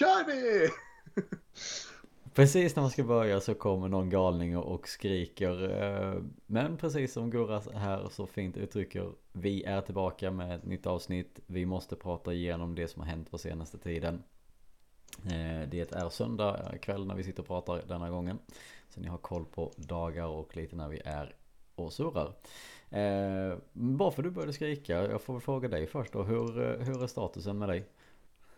Kör vi! Precis när man ska börja så kommer någon galning och skriker. eh, Men precis som Gurra här så fint uttrycker. Vi är tillbaka med ett nytt avsnitt. Vi måste prata igenom det som har hänt på senaste tiden. Eh, Det är söndag kväll när vi sitter och pratar denna gången. Så ni har koll på dagar och lite när vi är och surrar. Eh, bara för du började skrika, jag får väl fråga dig först då. Hur, hur är statusen med dig?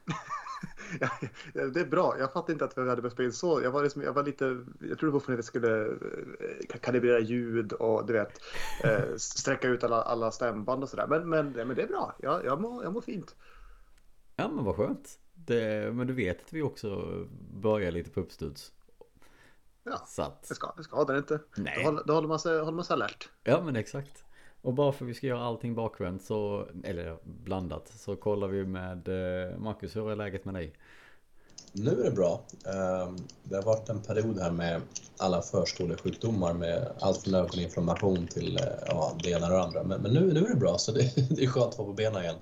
Det är bra. Jag fattade inte att vi hade börjat spela in så. Jag var, liksom, jag var lite... Jag trodde på att vi skulle eh, kalibrera ljud och du vet eh, sträcka ut alla, alla stämband och sådär. Men, men, men det är bra. Jag, jag, mår, jag mår fint. Ja men vad skönt. Det, men du vet att vi också börjar lite på uppstuds. Ja, Så att, det, ska, det skadar inte. Nej. Då, håller, då håller, man sig, håller man sig alert. ja men exakt. Och bara för att vi ska göra allting bakvänt så, eller blandat, så kollar vi med eh, Marcus, hur är läget med dig? Nu är det bra. Ehm, Det har varit en period här med alla förskolesjukdomar med allt från ögoninflammation till eh, ja, det ena och det andra. Men, men nu, nu är det bra, så det, det är skönt att vara på benen igen.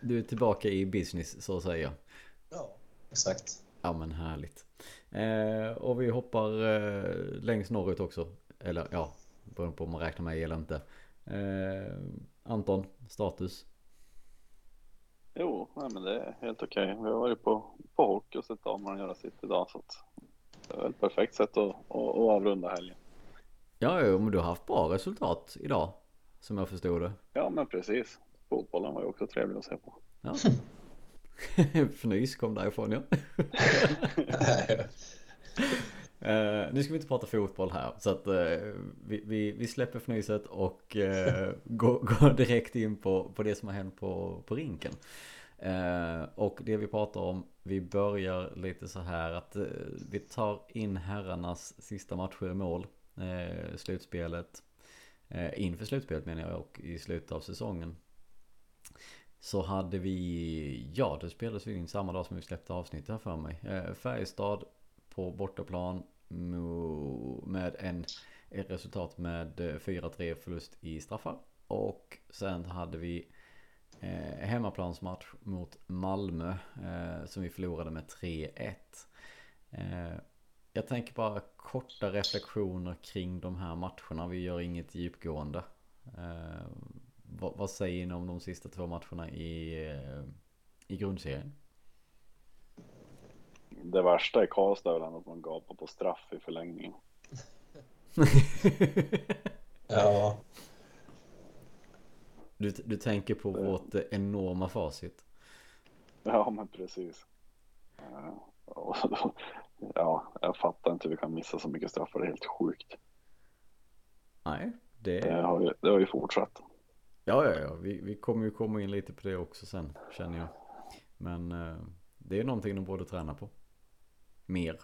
Du är tillbaka i business så att säga. Ja, exakt. Ja men härligt. Eh, och vi hoppar längst norrut också. Eller ja, beroende på om man räknar med eller inte. Eh, Anton, status? Jo, nej, men det är helt okej. Vi har varit på, på hockey och sett damerna göra sitt idag. Så att det är väl ett perfekt sätt att, att, att avrunda helgen. Ja, jo, men du har haft bra resultat idag. Som jag förstod det. Ja, men precis. Fotbollen var ju också trevlig att se på. Ja. Fnys kom därifrån ja. Eh, nu ska vi inte prata fotboll här. Så att eh, vi, vi, vi släpper fnyset och uh, går, går direkt in på, på det som har hänt på, på rinken. Och det vi pratar om, vi börjar lite så här att vi tar in herrarnas sista matcher i mål. Slutspelet. Eh, inför slutspelet menar jag och i slutet av säsongen. Så hade vi, ja det spelades vi in samma dag som vi släppte avsnittet här för mig. Färjestad på bortaplan med en, ett resultat med eh, 4-3 förlust i straffar. Och sen hade vi eh, hemmaplansmatch mot Malmö eh, som vi förlorade med 3-1. Eh, jag tänker bara korta reflektioner kring de här matcherna. Vi gör inget djupgående. Eh, vad, vad säger ni om de sista två matcherna i, eh, i grundserien? Det värsta i Karlstad är väl ändå att man gapar på straff i förlängningen. Ja, Du, du tänker på vårt eh, enorma facit. Ja, men precis. Eh, Ja, jag fattar inte hur vi kan missa så mycket straffar. Det är helt sjukt. Nej, det... Det har ju, det har ju fortsatt. Ja, ja, ja. Vi, vi kommer ju komma in lite på det också sen, känner jag. Men eh, det är någonting de borde träna på. Mer.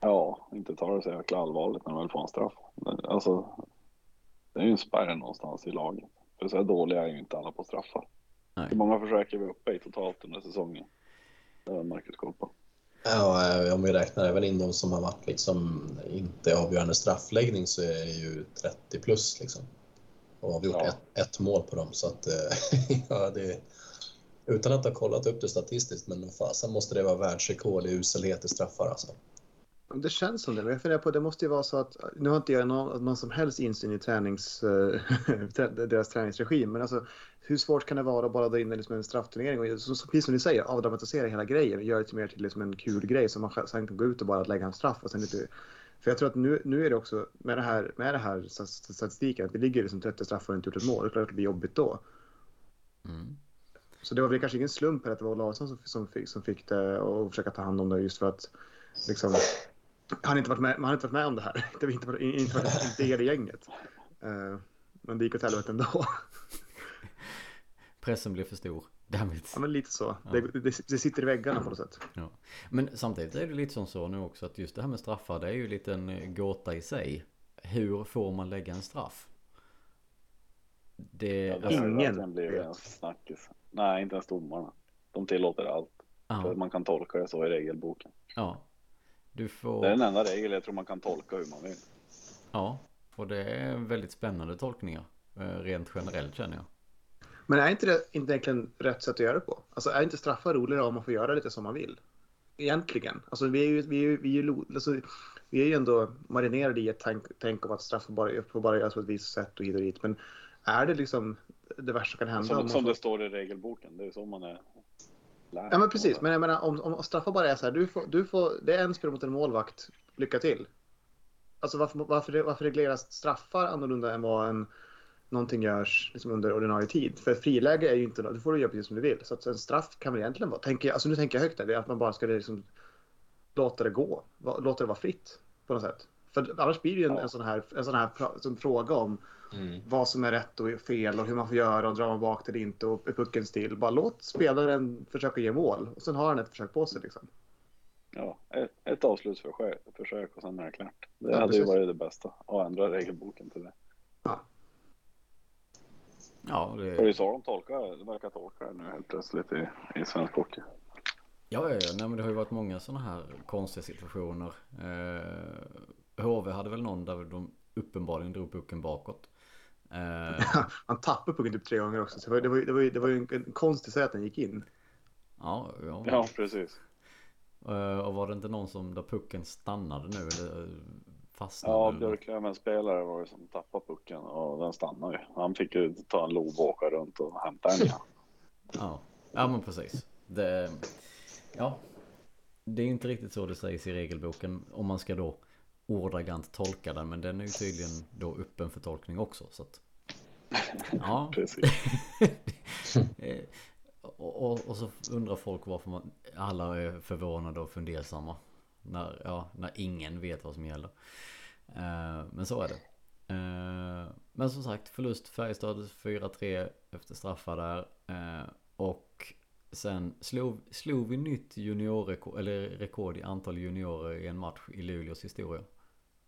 Ja, inte tar det så jäkla allvarligt när de väl får en straff. Alltså, det är ju en spärr någonstans i laget. För så här dåliga är ju inte alla på straffar. Nej. Hur många försök är vi uppe i totalt under säsongen? Det har Marcus koll på. ja, eh, om vi räknar även in de som har varit liksom inte avgörande straffläggning så är det ju 30 plus liksom. Och har vi gjort Ja. ett, ett mål på dem så att eh, ja, det utan att ha kollat upp det statistiskt, men fasen måste det vara världsrekord i uselhet i straffar alltså. Det känns som det. Men jag funderar på, det måste ju vara så att, nu har inte jag någon, någon som helst insyn i tränings, eh, deras träningsregim, men alltså hur svårt kan det vara att bara dra in det liksom en straffturnering och så, så, precis som ni säger, avdramatisera hela grejen, göra det mer till liksom en kul grej som man själv- sen kan gå ut och bara lägga en straff och sen lite för jag tror att nu, nu är det också med det här, med det här statistiken, att vi ligger liksom 30 straffar och inte gjort ett mål. Det är klart att det blir jobbigt då. Mm. Så det var väl kanske ingen slump att det var Olausson som, som, fick, som fick det och försöka ta hand om det just för att liksom, han har inte varit med, han inte varit med om det här. Det var inte, varit- inte varit en del i gänget. Eh, men det gick åt helvete ändå. Pressen blir för stor. Dammit. Ja, men lite så. Det, det, det sitter i väggarna på något sätt. Ja. Men samtidigt är det lite som så nu också att just det här med straffar det är ju lite en eh, gåta i sig. Hur får man lägga en straff? Det, Ja, det alltså, Ingen blivit vet. en snackis. Nej, inte ens domarna. De tillåter allt. För man kan tolka det så i regelboken. ja. Du Det är får, den enda regel jag tror man kan tolka hur man vill. ja. Och det är väldigt spännande tolkningar. eh, Rent generellt känner jag. Men är inte det inte egentligen rätt sätt att göra det på? Alltså är inte straffar roligare om man får göra lite som man vill? Egentligen. Alltså vi är ju, vi är ju, vi är ju, alltså, vi är ju ändå marinerade i ett tänk, tänk om att straff får bara, får bara göras på ett visst sätt och hit och dit. Men är det liksom det värsta som kan hända? Som, som får... det står i regelboken. Det är så man är lärd. Ja men precis. Men jag menar om, om straffar bara är så här. Du får, du får, det är en spel mot en målvakt. Lycka till. Alltså varför, varför, varför regleras straffar annorlunda än vad en någonting görs liksom under ordinarie tid. För friläge är ju inte, du får du göra precis som du vill. Så att en straff kan väl egentligen vara, tänker, alltså nu tänker jag högt där, det är att man bara ska liksom låta det gå, låta det vara fritt på något sätt. För annars blir det ju en, Ja. en sån här, en sån här sån fråga om Mm. vad som är rätt och fel och hur man får göra och drar man bak till inte och är pucken still. Bara låt spelaren försöka ge mål och sen har han ett försök på sig liksom. Ja, ett, ett avslutsförsök försök och sen är det klart. Det Ja, hade ju precis. varit det bästa. Att ändra regelboken till det. Ja, För det är det, ju så de tolkar, det verkar tolka det nu helt plötsligt i, i svensk hockey. ja, ja, ja. Nej, men det har ju varit många sådana här konstiga situationer. Eh, HV hade väl någon där de uppenbarligen drog pucken bakåt. Eh, Han tappade pucken typ tre gånger också. Så det var, det var, ju- det var, ju- en, en konstig sätt att den gick in. ja, ja. Ja, precis. Eh, och var det inte någon som där pucken stannade nu eller eh, fastnade? Ja? Björklövens spelare var det som tappade pucken och den stannade ju. Han fick ju ta en lob och åka runt och hämta den igen. Ja, ja men precis. Det, ja, det är inte riktigt så det sägs i regelboken om man ska då ordagrant tolka den. Men den är ju tydligen då öppen för tolkning också. Så att, ja, Precis. Eh, och, och, och så undrar folk varför man, alla är förvånade och fundersamma. När, ja, när ingen vet vad som gäller. Eh, men så är det. Eh, men som sagt, förlust Färjestad 4-3 efter straffar där. Eh, och sen slog, slog vi nytt juniorrekord, eller rekord i antal juniorer i en match i Luleås historia.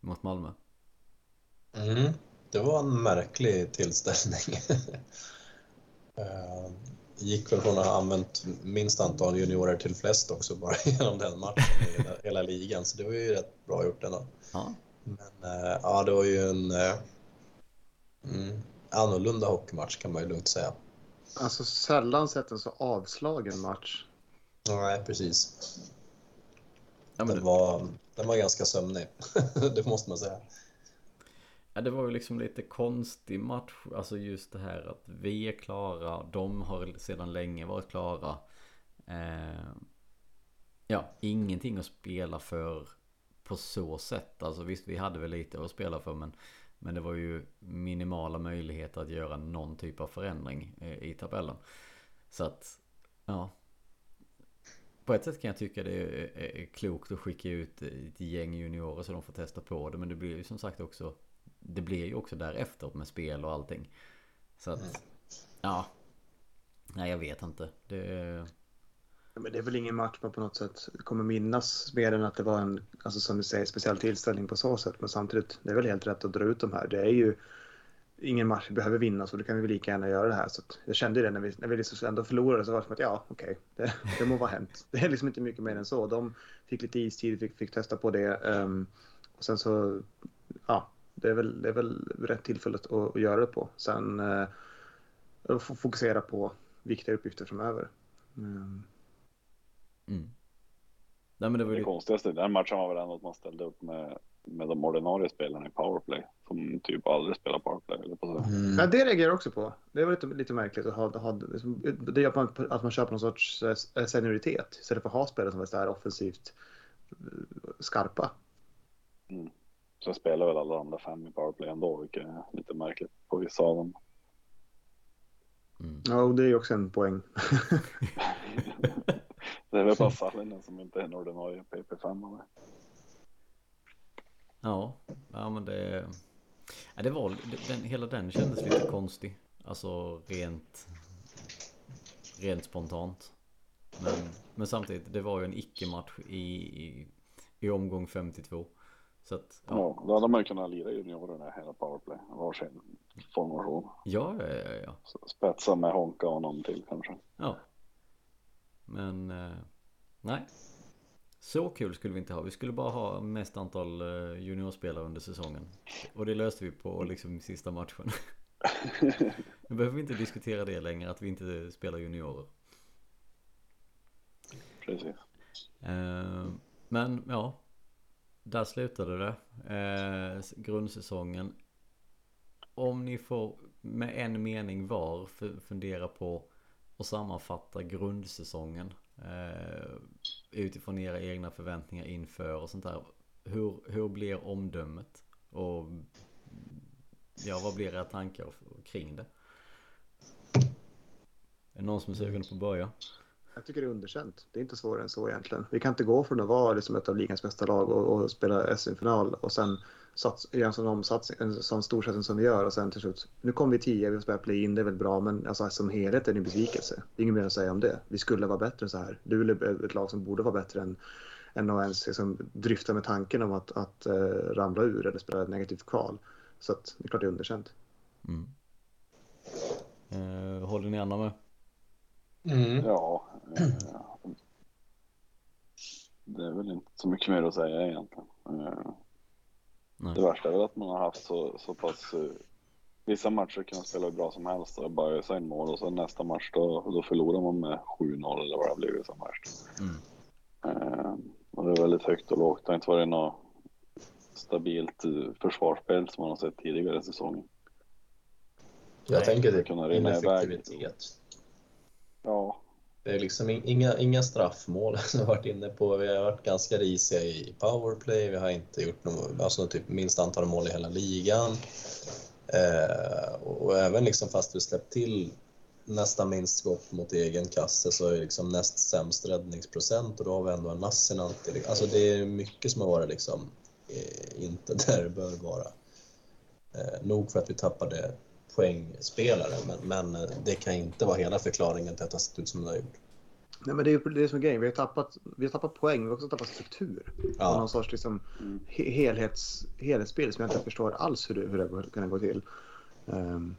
Mot Malmö. Mm. Det var en märklig tillställning. Eh, gick väl från att ha använt minst antal juniorer till flest också bara genom den matchen i hela, hela ligan. Så det var ju rätt bra gjort ändå. Ja, Men eh, ja, det var ju en eh, mm, annorlunda hockeymatch kan man ju lugnt säga. Alltså sällan sett en så avslagen match. Nej, precis. ja Den det, var, den var ganska sömnig, det måste man säga. Ja, det var ju liksom lite konstig match. Alltså just det här att vi är klara. De har sedan länge varit klara. Eh, ja, ingenting att spela för på så sätt. Alltså visst, vi hade väl lite att spela för. Men, men det var ju minimala möjligheter att göra någon typ av förändring eh, i tabellen. Så att, ja. På ett sätt kan jag tycka det är, är, är klokt att skicka ut ett gäng juniorer så de får testa på det. Men det blir ju som sagt också det blir ju också därefter med spel och allting. Så att, ja. Nej, jag vet inte. Det, Men det är väl ingen match man på något sätt kommer minnas mer än att det var en, alltså som du säger, speciell tillställning på så sätt. Men samtidigt, det är väl helt rätt att dra ut de här. Det är ju ingen match vi behöver vinna så då kan vi väl lika gärna göra det här. Så att jag kände det när vi, när vi liksom ändå förlorade så var det som att ja, okej, det, det må vara hänt. Det är liksom inte mycket mer än så. De fick lite istid, fick, fick testa på det. ehm, och sen så, ja, det är väl, det är väl rätt tillfälle att, att göra det på. Sen eh, fokusera på viktiga uppgifter framöver. Ehm, mm. Nej men det var ju Det konstigaste i den matchen var väl ändå att man ställde upp med, med de ordinarie spelarna i powerplay. Som typ aldrig spelar powerplay. Eller på så. Mm. Ja, det reagerar jag också på. Det var lite, lite märkligt att ha, ha liksom, det gör man, att man köper någon sorts eh, senioritet istället för att ha spelare som är så här offensivt eh, skarpa. Så spelar väl alla andra fem i powerplay ändå, vilket är lite märkligt på vissa av dem. mm. Ja, och det är ju också en poäng. Det är väl bara Sallinen som inte är en ordinarie PP5. Eller? Ja, ja men det... Ja, det var, den, hela den kändes lite konstig. Alltså rent... Rent spontant. Men, men samtidigt, det var ju en icke-match i, i, i omgång 52. Så att, ja. Ja, då hade man ju kunnat lira juniorerna hela powerplay. Varsin formation. Ja, ja, ja, ja. Så Spetsa med Honka och någon till kanske. Ja. Men eh, nej. Så kul skulle vi inte ha. Vi skulle bara ha mest antal eh, juniorspelare under säsongen. Och det löste vi på liksom sista matchen. Nu behöver vi inte diskutera det längre, att vi inte spelar juniorer. Precis. Eh, men ja, där slutade det. Eh, grundsäsongen. Om ni får med en mening var fundera på och sammanfatta grundsäsongen. Eh, utifrån era egna förväntningar inför och sånt där. Hur, hur blir omdömet? Och ja, vad blir era tankar kring det? Är det någon som är sugen på att börja? Jag tycker det är underkänt. Det är inte svårare än så egentligen. Vi kan inte gå från att vara liksom ett av ligans bästa lag och, och spela SM-final och sen sats, göra en sån omsatsning, en sån storsatsning som vi gör och sen till slut. Nu kom vi tio, vi spelar play-in, det är väl bra, men alltså, som helhet är det en besvikelse. Det är inget mer att säga om det. Vi skulle vara bättre än så här. Luleå är ett lag som borde vara bättre än, än att ens liksom, dryfta med tanken om att, att uh, ramla ur eller spela ett negativt kval. Så att, det är klart det är underkänt. Mm. Eh, håller ni andra med? Mm. Ja. Eh, det är väl inte så mycket mer att säga egentligen. Eh, Nej. Det värsta är väl att man har haft så, så pass eh, Vissa matcher kan man spela hur bra som helst och bara ösa in mål och sen nästa match då, då förlorar man med 7-0 eller vad det har blivit som värst. Mm. Och det är väldigt högt och lågt. Det har inte varit något stabilt försvarsspel som man har sett tidigare i säsongen. Jag Nej, tänker det kunna rinna iväg. Ja. Det är liksom inga, inga straffmål som jag varit inne på. Vi har varit ganska risiga i powerplay. Vi har inte gjort någon, alltså typ minst antal mål i hela ligan. Eh, och, även liksom fast vi släppt till nästan minst skott mot egen kasse så är det liksom näst sämst räddningsprocent och då har vi ändå en Nassen alltid. Alltså det är mycket som har varit liksom eh, inte där det bör vara. Eh, nog för att vi tappade poängspelare, men, men eh, det kan inte vara hela förklaringen till att det har sett ut som det har gjort. Nej, men det är det som är grejen. Vi har tappat, vi har tappat poäng, vi har också tappat struktur. Ja. Och någon sorts liksom, helhets, helhetsbild som jag inte förstår alls hur det, hur det kan gå till. Um,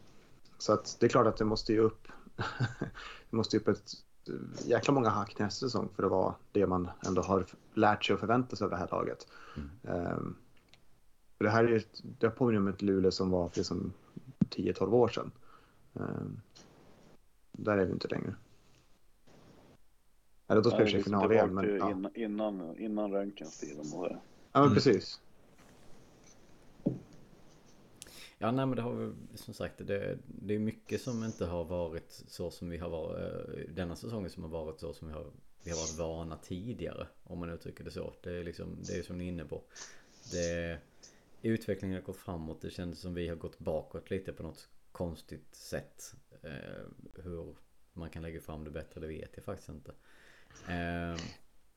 så att det är klart att det måste ju upp, det måste upp ett jäkla många hack nästa säsong för att vara det man ändå har lärt sig och förväntat sig av det här laget. Mm. Um, det här är ju, det påminner om ett Luleå som var liksom 10-12 år sedan. Um, där är vi inte längre. Eller då spelar vi final igen. Men, ja. innan, innan, innan Röntgens tid. Ja, men mm. precis. Ja, nej men det har vi som sagt, det, det är mycket som inte har varit så som vi har varit, eh, denna säsongen som har varit så som vi har, vi har varit vana tidigare. Om man uttrycker det så. Det är liksom, det är som ni är inne på. Det, utvecklingen har gått framåt. Det kändes som vi har gått bakåt lite på något konstigt sätt. Eh, hur man kan lägga fram det bättre, det vet jag faktiskt inte. Eh,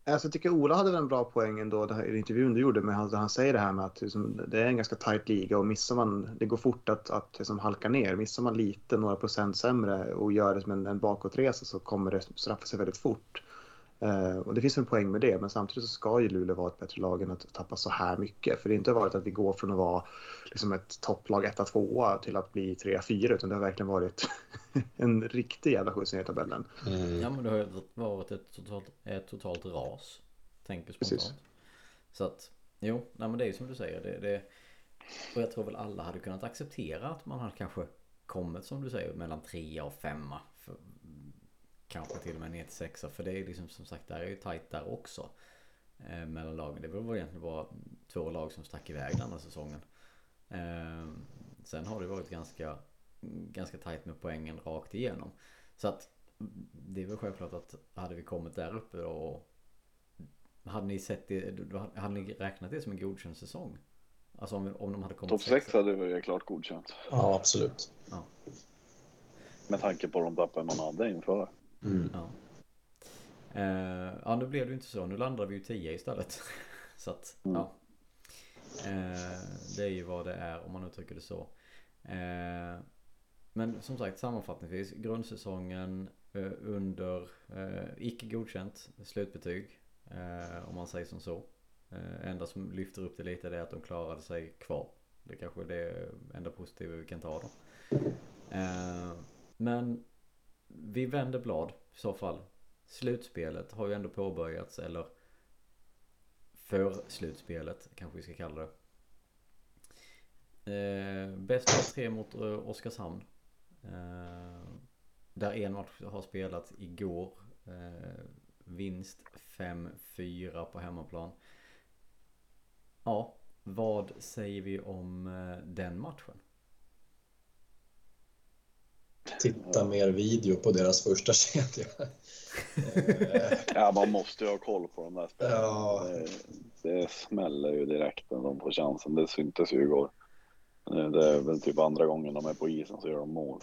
Alltså, jag tycker Ola hade en bra poäng ändå i intervjun du gjorde med han, han säger det här med att liksom, det är en ganska tajt liga och missar man, det går fort att, att liksom, halka ner. Missar man lite, några procent sämre och gör det som en, en bakåtresa så kommer det straffa sig väldigt fort. Uh, och det finns en poäng med det, men samtidigt så ska ju Luleå vara ett bättre lag än att tappa så här mycket. För det har inte varit att vi går från att vara liksom ett topplag 1-2 till att bli 3-4, utan det har verkligen varit en riktig jävla skjuts ner i tabellen. Mm. Ja, men det har ju varit ett totalt, ett totalt ras, tänker spontant. Precis. Så att, jo, nej, men det är ju som du säger. Det, det, och jag tror väl alla hade kunnat acceptera att man hade kanske kommit, som du säger, mellan 3 och 5 kanske till och med ner till sexa. För det är liksom som sagt, där är ju tajt där också. Eh, mellan lagen. Det var egentligen bara två lag som stack iväg den här säsongen. Eh, sen har det varit ganska, ganska tajt med poängen rakt igenom. Så att det är väl självklart att hade vi kommit där uppe och hade ni sett det, hade ni räknat det som en godkänd säsong? Alltså om, om de hade kommit Topp 6 hade varit klart godkänt. Ja, absolut. Ja. Med tanke på de tappen man hade inför. Mm. Ja. Eh, ja, nu blev det ju inte så. Nu landar vi ju 10 istället. så att, mm. ja. Eh, det är ju vad det är om man uttrycker det så. Eh, men som sagt sammanfattningsvis grundsäsongen eh, under eh, icke godkänt slutbetyg. Eh, om man säger som så. Eh, enda som lyfter upp det lite är att de klarade sig kvar. Det kanske är det enda positiva vi kan ta då. men vi vänder blad i så fall. Slutspelet har ju ändå påbörjats eller för slutspelet kanske vi ska kalla det. Eh, bäst av tre mot eh, Oskarshamn. Eh, där en match har spelats igår. Eh, vinst 5-4 på hemmaplan. Ja, vad säger vi om eh, den matchen? Titta mer video på deras första kedja. ja, man måste ju ha koll på de där spelarna. Ja. Det, det smäller ju direkt när de får chansen. Det syntes ju igår. Det är väl typ andra gången de är på isen så gör de mål.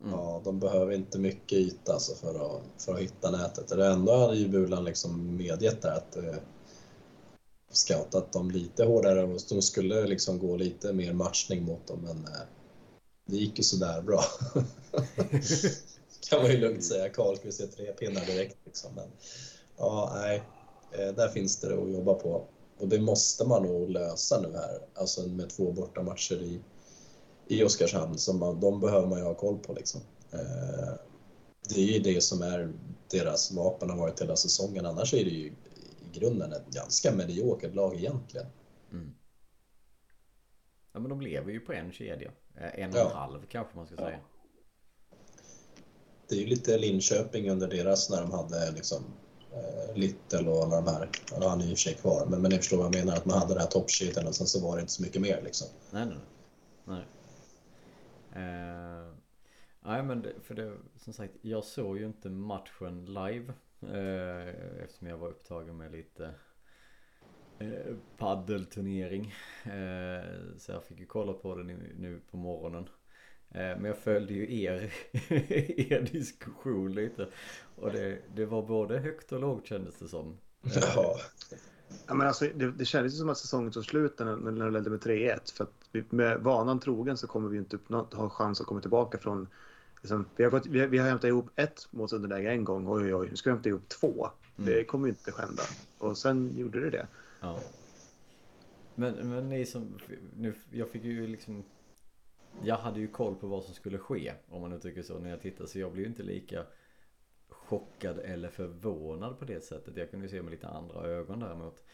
Mm. Ja, de behöver inte mycket yta alltså för, att, för att hitta nätet. Det ändå hade ju Bulan liksom medgett där att eh, scoutat dem lite hårdare och de skulle liksom gå lite mer matchning mot dem men eh, det gick ju sådär bra. kan man ju lugnt säga. Karlqvist är tre pinnar direkt liksom. Men ja, nej, eh, där finns det att jobba på. Och det måste man nog lösa nu här, alltså med två bortamatcher i, i Oskarshamn. Som man, de behöver man ju ha koll på liksom. Eh, det är ju det som är deras vapen har varit hela säsongen. Annars är det ju i grunden ett ganska mediokert lag egentligen. Mm. Ja men de lever ju på en kedja. Eh, en och en halv kanske man ska säga. Det är ju lite Linköping under deras när de hade liksom eh, Little och alla de här. Ja, han är ju i och för sig kvar, men, men ni förstår vad jag menar. Att man hade det här toppkedjan och sen så var det inte så mycket mer liksom. Nej, nej. Nej. Uh, nej men det, för det, som sagt, jag såg ju inte matchen live. Uh, eftersom jag var upptagen med lite eh, paddelturnering. Eh, så jag fick ju kolla på den nu på morgonen. Eh, men jag följde ju er, er diskussion lite. Och det, det var både högt och lågt kändes det som. Ja. Ja, men alltså, det, det kändes som att säsongen tog slut när, när det ledde med 3-1. För att vi, med vanan trogen så kommer vi inte ha chans att komma tillbaka från... Liksom, vi, har gått, vi, vi har hämtat ihop ett målsunderläge en gång. Oj, oj, oj. Nu ska vi hämta ihop två. Mm. Det kommer ju inte skända. Och sen gjorde det det. Ja. Men, men ni som, nu, jag fick ju liksom Jag hade ju koll på vad som skulle ske Om man uttrycker så när jag tittade Så jag blev ju inte lika Chockad eller förvånad på det sättet Jag kunde ju se med lite andra ögon däremot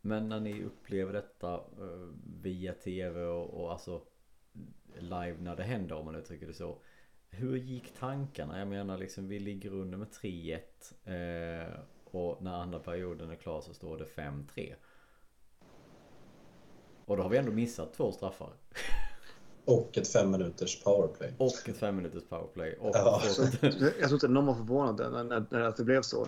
Men när ni upplever detta uh, Via tv och, och alltså Live när det händer om man uttrycker det så Hur gick tankarna? Jag menar liksom vi ligger under med 3-1 eh, och när andra perioden är klar så står det 5-3. Och då har vi ändå missat två straffar. Och ett fem minuters powerplay. Och ett fem minuters powerplay. Och ja. jag tror inte någon var förvånad när, när, när det blev så.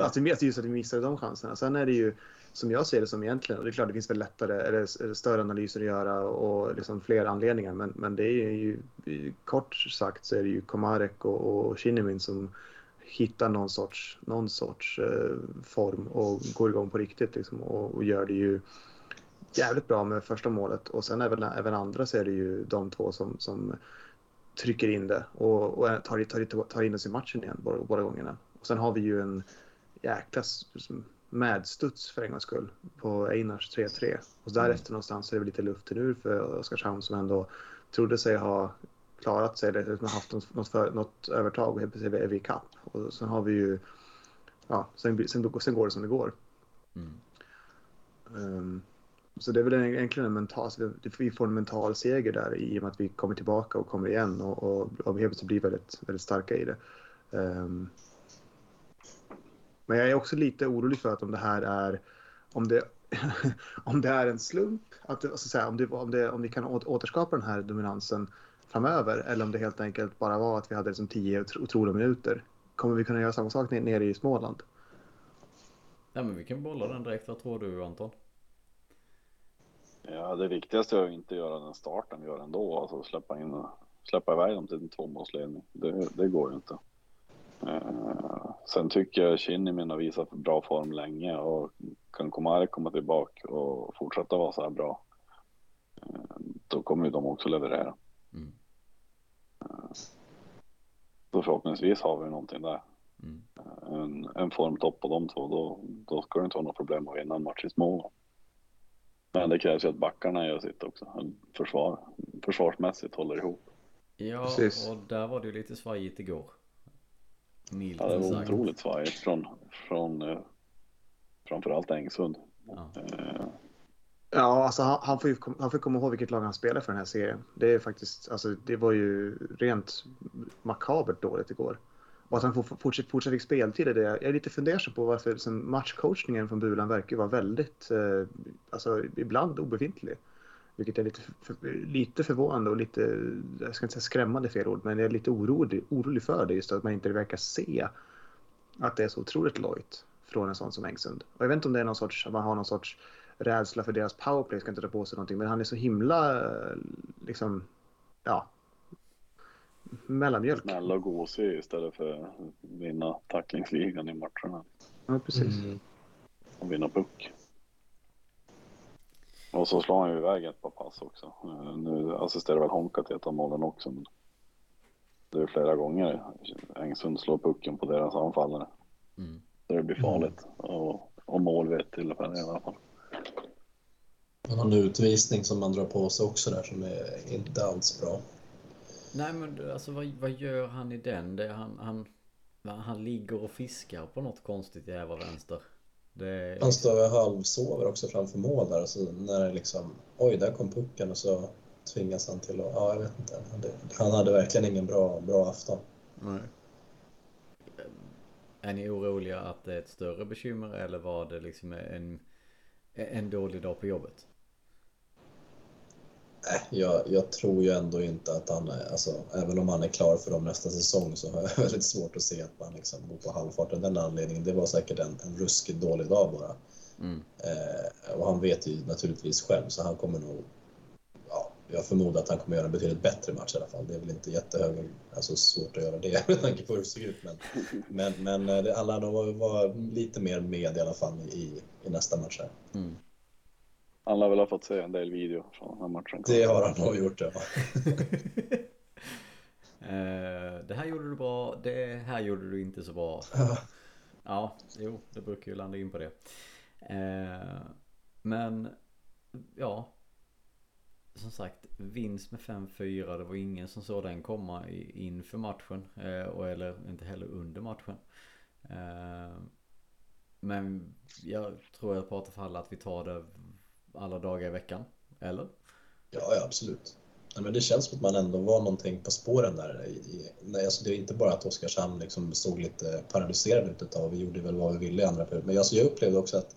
att, vi, just att vi missade de chanserna. Sen är det ju som jag ser det som egentligen, och det är klart det finns väl lättare eller större analyser att göra och liksom fler anledningar. Men, men det är ju kort sagt så är det ju Komarek och, och Kinnimin som hittar någon sorts, någon sorts eh, form och går igång på riktigt liksom, och, och, gör det ju jävligt bra med första målet och sen även, även andra så är det ju de två som, som trycker in det och, och tar, tar, tar in oss i matchen igen båda, båda gångerna. Och sen har vi ju en jäkla medstuds för en gångs skull på Einars 3-3 och därefter mm. någonstans är det lite luften ur för Oskarshamn som ändå trodde sig ha klarat sig eller haft något, för, något övertag och helt plötsligt är vi i kapp. Och sen har vi ju, ja, sen, sen, sen går det som det går. Mm. Um, så det är väl egentligen en mental, vi får en mental seger där i och med att vi kommer tillbaka och kommer igen och, och, och helt plötsligt blir väldigt, väldigt starka i det. Um, men jag är också lite orolig för att om det här är, om det, om det är en slump, att, alltså, säga, om, det, om, det, om vi kan återskapa den här dominansen framöver eller om det helt enkelt bara var att vi hade liksom tio otroliga minuter. Kommer vi kunna göra samma sak nere i Småland? Ja men vi kan bolla den direkt. Vad tror du Anton? Ja det viktigaste är att inte göra den starten vi gör ändå. Alltså släppa in släppa iväg dem till en tvåmålsledning. Det, det går ju inte. Uh, sen tycker jag Kinnimin har visat bra form länge och kan Komari komma tillbaka och fortsätta vara så här bra. Uh, då kommer ju de också leverera. Mm. Så förhoppningsvis har vi någonting där. Mm. En, en formtopp på de två, då, då ska det inte vara något problem att vinna en match i små. Men det krävs ju att backarna gör sitt också. Försvar, försvarsmässigt håller ihop. Ja, Precis. och där var det ju lite svajigt igår. Milt ja, det var sagt. otroligt svajigt från, från eh, framförallt Engsund. Ja. Eh, Ja, alltså han, han, får ju, han får komma ihåg vilket lag han spelar för den här serien. Det är faktiskt, alltså det var ju rent makabert dåligt igår. Och att han får fortsätta, fortsatt fick speltid är det. Jag är lite fundersam på varför liksom, matchcoachningen från Bulan verkar vara väldigt, eh, alltså ibland obefintlig. Vilket är lite, för, lite förvånande och lite, jag ska inte säga skrämmande fel ord, men jag är lite orolig, orolig för det just att man inte verkar se att det är så otroligt lojt från en sån som Engsund. Och jag vet inte om det är någon sorts, man har någon sorts rädsla för deras powerplay, ska inte dra på sig någonting, men han är så himla liksom, ja, mellanmjölk. Snäll och gosig istället för att vinna tacklingsligan i matcherna. Ja, precis. Mm. Och vinna puck. Och så slår han ju iväg ett par pass också. Nu assisterar väl Honka till ett av målen också. Men det är flera gånger Engsund slår pucken på deras anfallare. Mm. det blir farligt. Och, och mål ett tillfälle i alla fall. Han har en utvisning som man drar på sig också där som är inte alls bra. Nej men alltså vad, vad gör han i den? Det, han, han, han ligger och fiskar på något konstigt jävla vänster. Det... Han står och halvsover också framför mål där. Så när det liksom, oj där kom pucken och så tvingas han till att, ja jag vet inte. Han hade verkligen ingen bra, bra afton. Nej. Är ni oroliga att det är ett större bekymmer eller var det liksom en, en dålig dag på jobbet? Jag, jag, tror ju ändå inte att han är, alltså, även om han är klar för dem nästa säsong så har jag väldigt svårt att se att man liksom går på halvfart av den anledningen. Det var säkert en, en ruskigt dålig dag bara. Mm. Eh, och han vet ju naturligtvis själv så han kommer nog, ja, jag förmodar att han kommer göra en betydligt bättre match i alla fall. Det är väl inte jättehög, alltså svårt att göra det med tanke på hur det ser ut. Men, men, men eh, det, alla de var, var, lite mer med i alla fall i, i nästa match här. Mm. Han har väl ha fått se en del video från den här matchen. Det har han nog gjort, ja. Eh, det här gjorde du bra, det här gjorde du inte så bra. Ja, jo, det brukar ju landa in på det. Eh, men, ja. Som sagt, vinst med 5-4. Det var ingen som såg den komma inför matchen. Eh, och eller inte heller under matchen. Men jag tror jag pratar för alla att vi tar det alla dagar i veckan? Eller? Ja, ja absolut. Nej, men det känns som att man ändå var någonting på spåren där. I, nej, alltså det är inte bara att Oskarshamn liksom såg lite paralyserad ut ett tag. Vi gjorde väl vad vi ville i andra perioder. Men alltså jag upplevde också att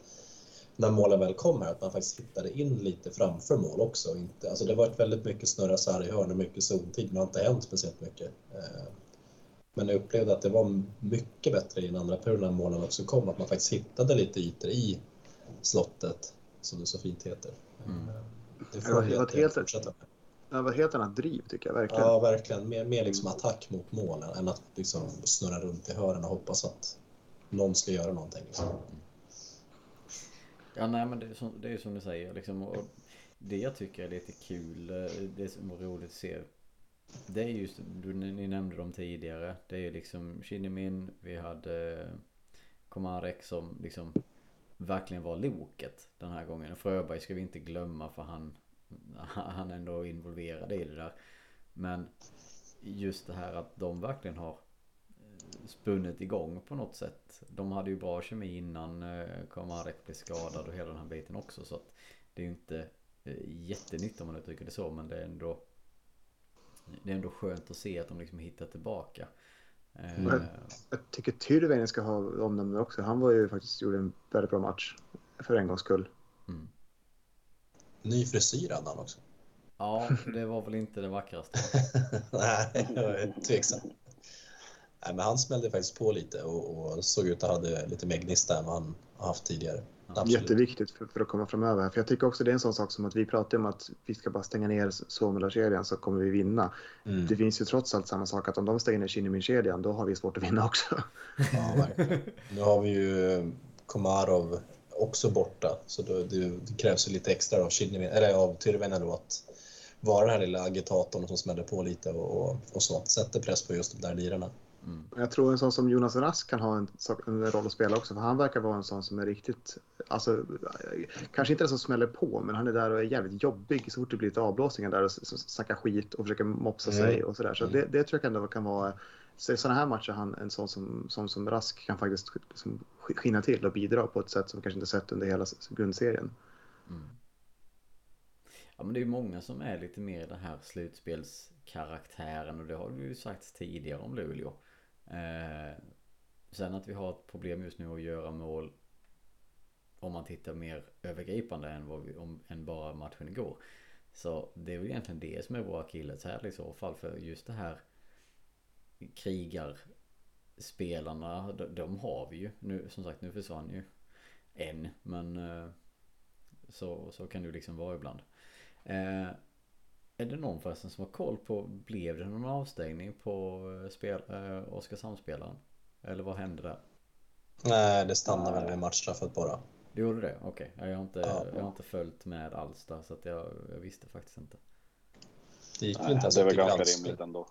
när målen väl kom här, att man faktiskt hittade in lite framför mål också. Inte, alltså det har varit väldigt mycket snurra så här i hörn och mycket zontid, men det har inte hänt speciellt mycket. Eh, men jag upplevde att det var mycket bättre i den andra perioden när målen också kom, att man faktiskt hittade lite ytor i slottet som det så fint heter. Mm. Det får det var helt, fortsätta med. Det var helt annat driv tycker jag verkligen. Ja, verkligen. Mer, mer liksom attack mot målen än att liksom snurra runt i hörnen och hoppas att någon ska göra någonting. Liksom. Ja, nej, men det är, som, det är som du säger. Liksom, och det jag tycker är lite kul, eh, det som är roligt att se. Det är just, du, ni nämnde dem tidigare. Det är ju liksom Shinnimin, vi hade Komarek som liksom verkligen var loket den här gången. Fröberg ska vi inte glömma för han, han är ändå involverad i det där. Men just det här att de verkligen har eh, spunnit igång på något sätt. De hade ju bra kemi innan eh, Komarek Kamarek blev skadad och hela den här biten också. Så att det är ju inte eh, jättenytt om man uttrycker det så. Men det är ändå det är ändå skönt att se att de liksom hittar tillbaka. Mm. Jag, jag tycker Tyrväinen ska ha omnämnd också. Han var ju faktiskt gjorde en väldigt bra match för en gångs skull. Mm. Ny frisyr hade han också. Ja, det var väl inte det vackraste. Nej, jag är tveksam. Nej, men han smällde faktiskt på lite och, och såg ut att ha lite mer gnista än vad han har haft tidigare. Absolut. Jätteviktigt för, för, att komma framöver. För jag tycker också det är en sån sak som att vi pratar om att vi ska bara stänga ner Suomela-kedjan så kommer vi vinna. Mm. Det finns ju trots allt samma sak att om de stänger ner Kinnimin-kedjan då har vi svårt att vinna också. Ja, verkligen. Nu har vi ju Komarov också borta så då, det, det krävs ju lite extra av, Kinnimin, eller av Tyrväinen då att vara den här lilla agitatorn som smäller på lite och, och, och så. Sätter press på just de där lirarna. Mm. Jag tror en sån som Jonas Rask kan ha en, en, roll att spela också, för han verkar vara en sån som är riktigt, alltså kanske inte den som smäller på, men han är där och är jävligt jobbig så fort det blir lite avblåsningar där och snackar skit och försöker mopsa mm. sig och sådär. Så, mm. det, det, tror jag ändå kan vara, så i sådana här matcher han en sån som, som, som Rask kan faktiskt liksom skina till och bidra på ett sätt som vi kanske inte sett under hela grundserien. Mm. Ja men det är ju många som är lite mer den här slutspelskaraktären och det har vi ju sagt tidigare om Luleå. Eh, sen att vi har ett problem just nu att göra mål om man tittar mer övergripande än, vad vi, om, än bara matchen igår. Så det är väl egentligen det som är vår akilleshäl i så fall för just det här krigarspelarna, de, de har vi ju. Nu, som sagt, nu försvann ju en, men eh, så, så kan det ju liksom vara ibland. Eh, är det någon förresten som har koll på, blev det någon avstängning på eh, spel, eh, Oskarshamnsspelaren? Eller vad hände där? Nej, det stannade väl med matchstraffet bara. Det gjorde det? Okej. Okay. Jag, har inte, ja. jag har inte följt med alls där så att jag, jag visste faktiskt inte. Det gick Nej, inte Det är väl ganska rimligt ändå.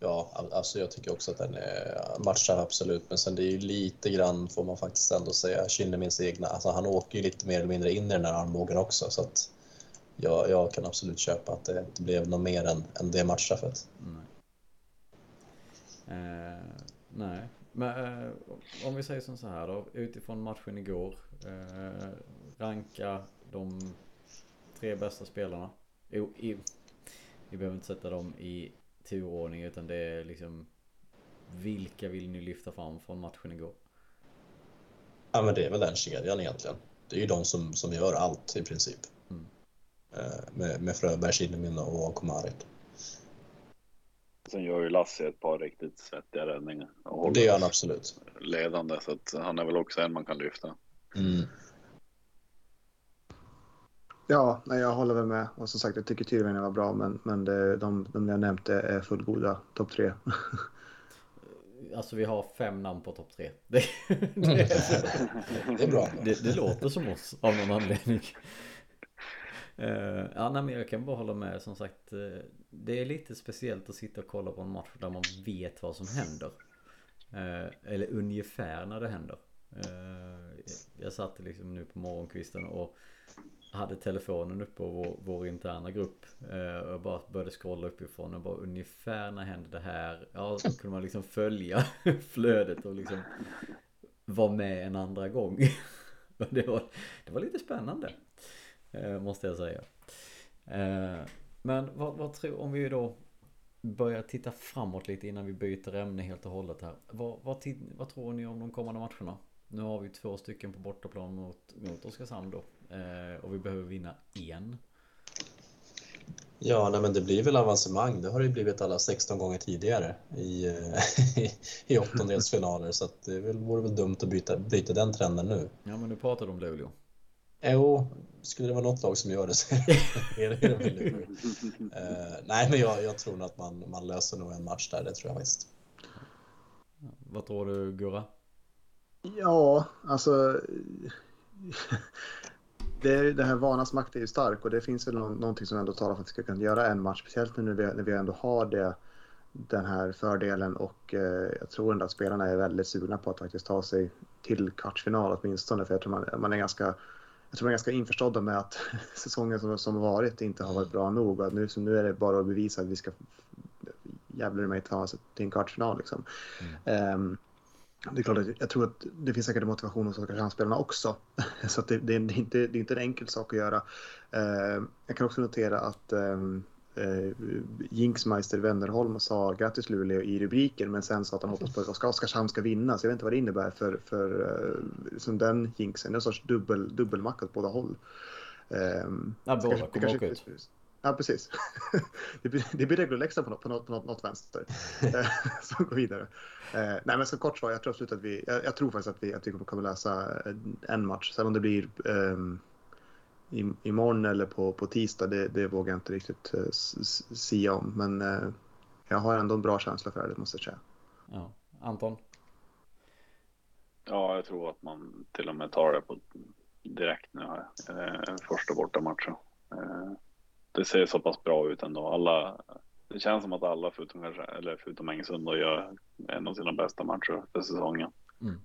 Ja, alltså jag tycker också att den är matchstraff absolut, men sen det är ju lite grann får man faktiskt ändå säga Kinnemins egna. Alltså han åker ju lite mer eller mindre in i den här armbågen också så att jag, jag kan absolut köpa att det inte blev något mer än, än det matchstraffet. Nej. Eh, nej, men eh, om vi säger som så här då, utifrån matchen igår. Eh, ranka de tre bästa spelarna. Jo, i, vi behöver inte sätta dem i turordning utan det är liksom vilka vill ni lyfta fram från matchen igår? Ja men det är väl den kedjan egentligen. Det är ju de som, som gör allt i princip. Eh, med, med Fröberg, Kinnemin och Komarik. Sen gör ju Lassi ett par riktigt svettiga räddningar. Och det gör han absolut. Ledande, så att han är väl också en man kan lyfta. Mm. Ja, nej, jag håller väl med. Och som sagt, jag tycker Tyrväinen var bra, men, men det, de, de jag nämnde är fullgoda. Topp tre. Alltså vi har fem namn på topp tre. Det, det, det, är bra. Det, det, låter som oss av någon anledning. Uh, ja, nej, men jag kan bara hålla med. Som sagt, uh, det är lite speciellt att sitta och kolla på en match där man vet vad som händer. Uh, eller ungefär när det händer. jag satt liksom nu på morgonkvisten och hade telefonen uppe på vår, vår interna grupp eh, och bara började scrolla uppifrån och bara ungefär när hände det här? Ja, så kunde man liksom följa flödet och liksom vara med en andra gång. det, var, det var lite spännande måste jag säga. Eh, men vad, vad tror, om vi då börjar titta framåt lite innan vi byter ämne helt och hållet här. Vad, vad, vad tror ni om de kommande matcherna? Nu har vi två stycken på bortaplan mot, mot Oskarshamn då. Eh, och vi behöver vinna en. Ja, nej, men det blir väl avancemang. Det har det ju blivit alla 16 gånger tidigare i, i, i åttondelsfinaler. så att det vore väl dumt att byta, byta den trenden nu. Ja, men nu pratar du om Luleå. Jo, skulle det vara något lag som gör det så är det väl uh, nej, men jag, jag tror nog att man, man löser nog en match där, det tror jag faktiskt. Vad tror du, Gurra? Ja, alltså det, det här vanas makt är ju stark och det finns väl någon, någonting som ändå talar för att vi ska kunna göra en match. Speciellt nu när vi, när vi ändå har det, den här fördelen och eh, jag tror ändå att spelarna är väldigt sugna på att faktiskt ta sig till kvartsfinal åtminstone. För jag tror man, man är ganska jag tror man är ganska införstådda med att säsongen som, som varit inte har varit bra nog och nu, så nu är det bara att bevisa att vi ska jävlar mig ta oss till en kvartsfinal. Liksom. Mm. Um, det är klart att jag tror att det finns säkert motivation hos Oskarshamnsspelarna också. Så det, det, är inte, det är inte en enkel sak att göra. Eh, jag kan också notera att ehm, eh, Jinxmeister Wennerholm sa grattis Luleå i rubriken men sen sa att han hoppas på att Oskarshamn ska vinna. Så jag vet inte vad det innebär för, för eh, som den jinxen. Det är en sorts dubbel, dubbelmacka åt båda håll. Eh, ja, båda kommer åka ut. Ja, precis. Det blir, det blir på något, på något, på något, något vänster. Eh, som går vidare. Eh, nej, men så kort svar. Jag tror absolut att vi, jag, jag, tror faktiskt att vi, att vi kommer läsa en match. Sen om det blir um, i, imorgon eller på, på tisdag, det, det vågar jag inte riktigt uh, sia om. Men uh, jag har ändå en bra känsla för det, måste jag säga. Ja. Anton? Ja, jag tror att man till och med tar det på direkt nu här. Eh, första bortamatchen. Eh, det ser så pass bra ut ändå. Alla, det känns som att alla förutom, eller förutom Engsund gör en av sina bästa matcher för säsongen. Mm.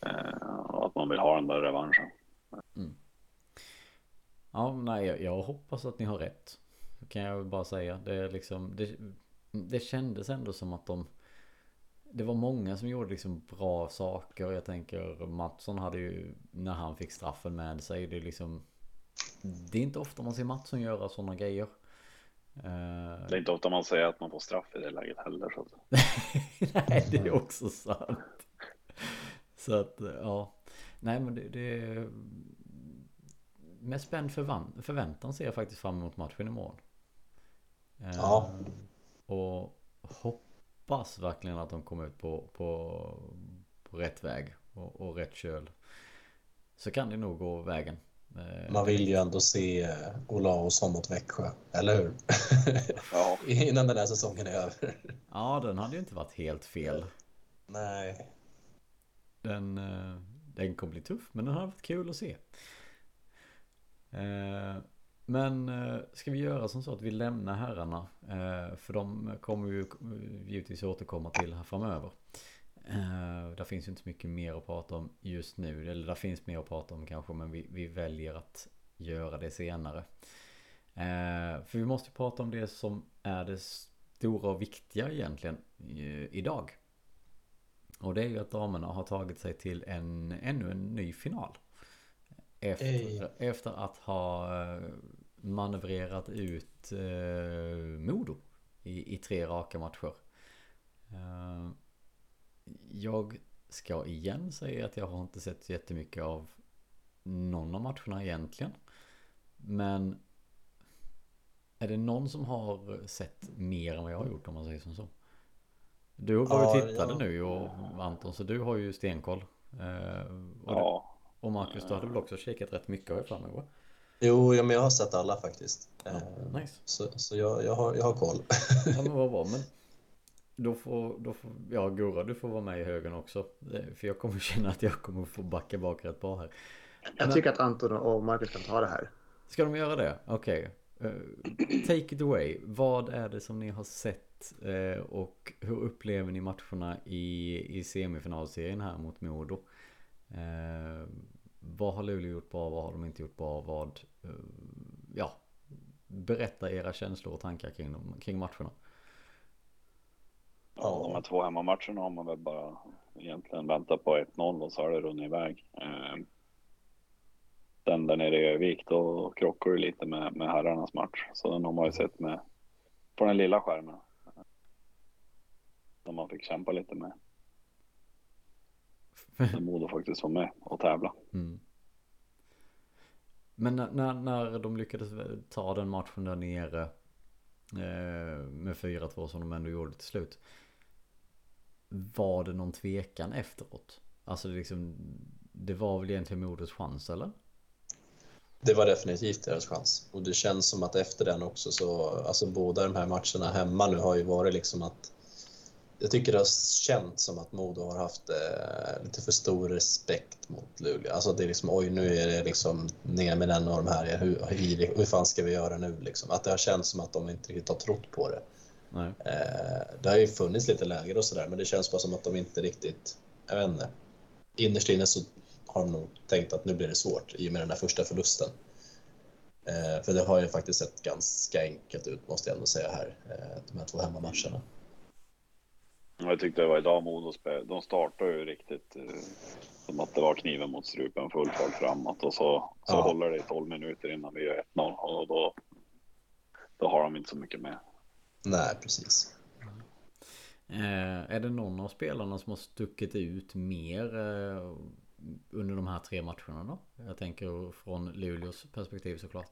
Eh, och att man vill ha den där revanschen. Mm. Ja, nej, jag, jag, hoppas att ni har rätt. Kan jag bara säga. Det, är liksom, det, det kändes ändå som att de det var många som gjorde liksom bra saker. Jag tänker Mattsson hade ju när han fick straffen med sig. Det liksom det är inte ofta man ser Mattsson göra sådana grejer. Det är inte ofta man säger att man får straff i det läget heller. Så. Nej, det är också sant. Så att, ja. Nej, men det, det är... Med spänd förvan- förväntan ser jag faktiskt fram emot matchen imorgon. Ja. Eh, Och hoppas verkligen att de kommer ut på, på, på rätt väg och, och rätt köl. Så kan det nog gå vägen. Eh, Man vill ju ändå se eh, Olausson mot Växjö, eller hur? Ja, Innan den här säsongen är över. Ja, den hade ju inte varit helt fel. Nej. Den, den kommer bli tuff, men den hade varit kul att se. Eh, men eh, ska vi göra som så att vi lämnar herrarna? Eh, för de kommer ju givetvis återkomma till här framöver. Där finns ju inte så mycket mer att prata om just nu. Eller där finns mer att prata om kanske, men vi, vi väljer att göra det senare. För vi måste ju prata om det som är det stora och viktiga egentligen idag. Och det är ju att damerna har tagit sig till en, ännu en ny final. Efter, Ej. efter att ha eh, manövrerat ut eh, Modo i, i tre raka matcher. Eh, jag ska igen säga att jag har inte sett jättemycket av någon av matcherna egentligen. Men är det någon som har sett mer än vad jag har gjort om man säger som så? Du var ju Ja, tittade ja. nu och Anton så du har ju stenkoll. Eh, och, du, ja. Och Marcus du hade väl också kikat rätt mycket har jag för mig va? Jo, ja, men jag har sett alla faktiskt. Ja, Eh, nice. Så, så jag, jag, har, jag har koll. Ja men vad bra men då får, då får, ja Gurra du får vara med i högen också. För jag kommer känna att jag kommer få backa bak rätt bra här. Jag Men- tycker att Anton och Marcus kan ta det här. Ska de göra det? Okej. Eh, take it away. Vad är det som ni har sett eh, och hur upplever ni matcherna i, i semifinalserien här mot Modo? Eh, vad har Luleå gjort bra? Vad har de inte gjort bra? Vad, eh, ja, berätta era känslor och tankar kring, dem, kring matcherna. Ja, de här två hemmamatcherna har man väl bara egentligen väntat på 1-0 och så har det runnit iväg. Eh, Den där nere i Övik, då krockar det lite med, med herrarnas match. Så den har man ju sett med på den lilla skärmen. Som man fick kämpa lite med. När Modo faktiskt var med och tävla. Mm. Men när, när, när de lyckades ta den matchen där nere eh, med 4-2 som de ändå gjorde till slut. Var det någon tvekan efteråt? Alltså det liksom, det var väl egentligen Modos chans eller? Det var definitivt deras chans. Och det känns som att efter den också så, alltså båda de här matcherna hemma nu har ju varit liksom att jag tycker det har känts som att Modo har haft eh, lite för stor respekt mot Luleå. Alltså det är liksom, oj nu är det liksom ner med den och de här, hur, hur, hur fan ska vi göra nu liksom? Att det har känts som att de inte riktigt har trott på det. Eh, det har ju funnits lite läger och sådär, men det känns bara som att de inte riktigt, jag vet inte. Innerst inne så har de nog tänkt att nu blir det svårt i och med den där första förlusten. Eh, för det har ju faktiskt sett ganska enkelt ut måste jag ändå säga här, eh, de här två hemmamatcherna. Jag tyckte det var idag Modo spel. De startade ju riktigt eh, som att det var kniven mot strupen, full fart framåt och så, så Ja. håller det i 12 minuter innan vi gör 1-0 och då, då har de inte så mycket med. Nej, precis. Eh, är det någon av spelarna som har stuckit ut mer eh, under de här tre matcherna då? Jag tänker från Luleås perspektiv såklart.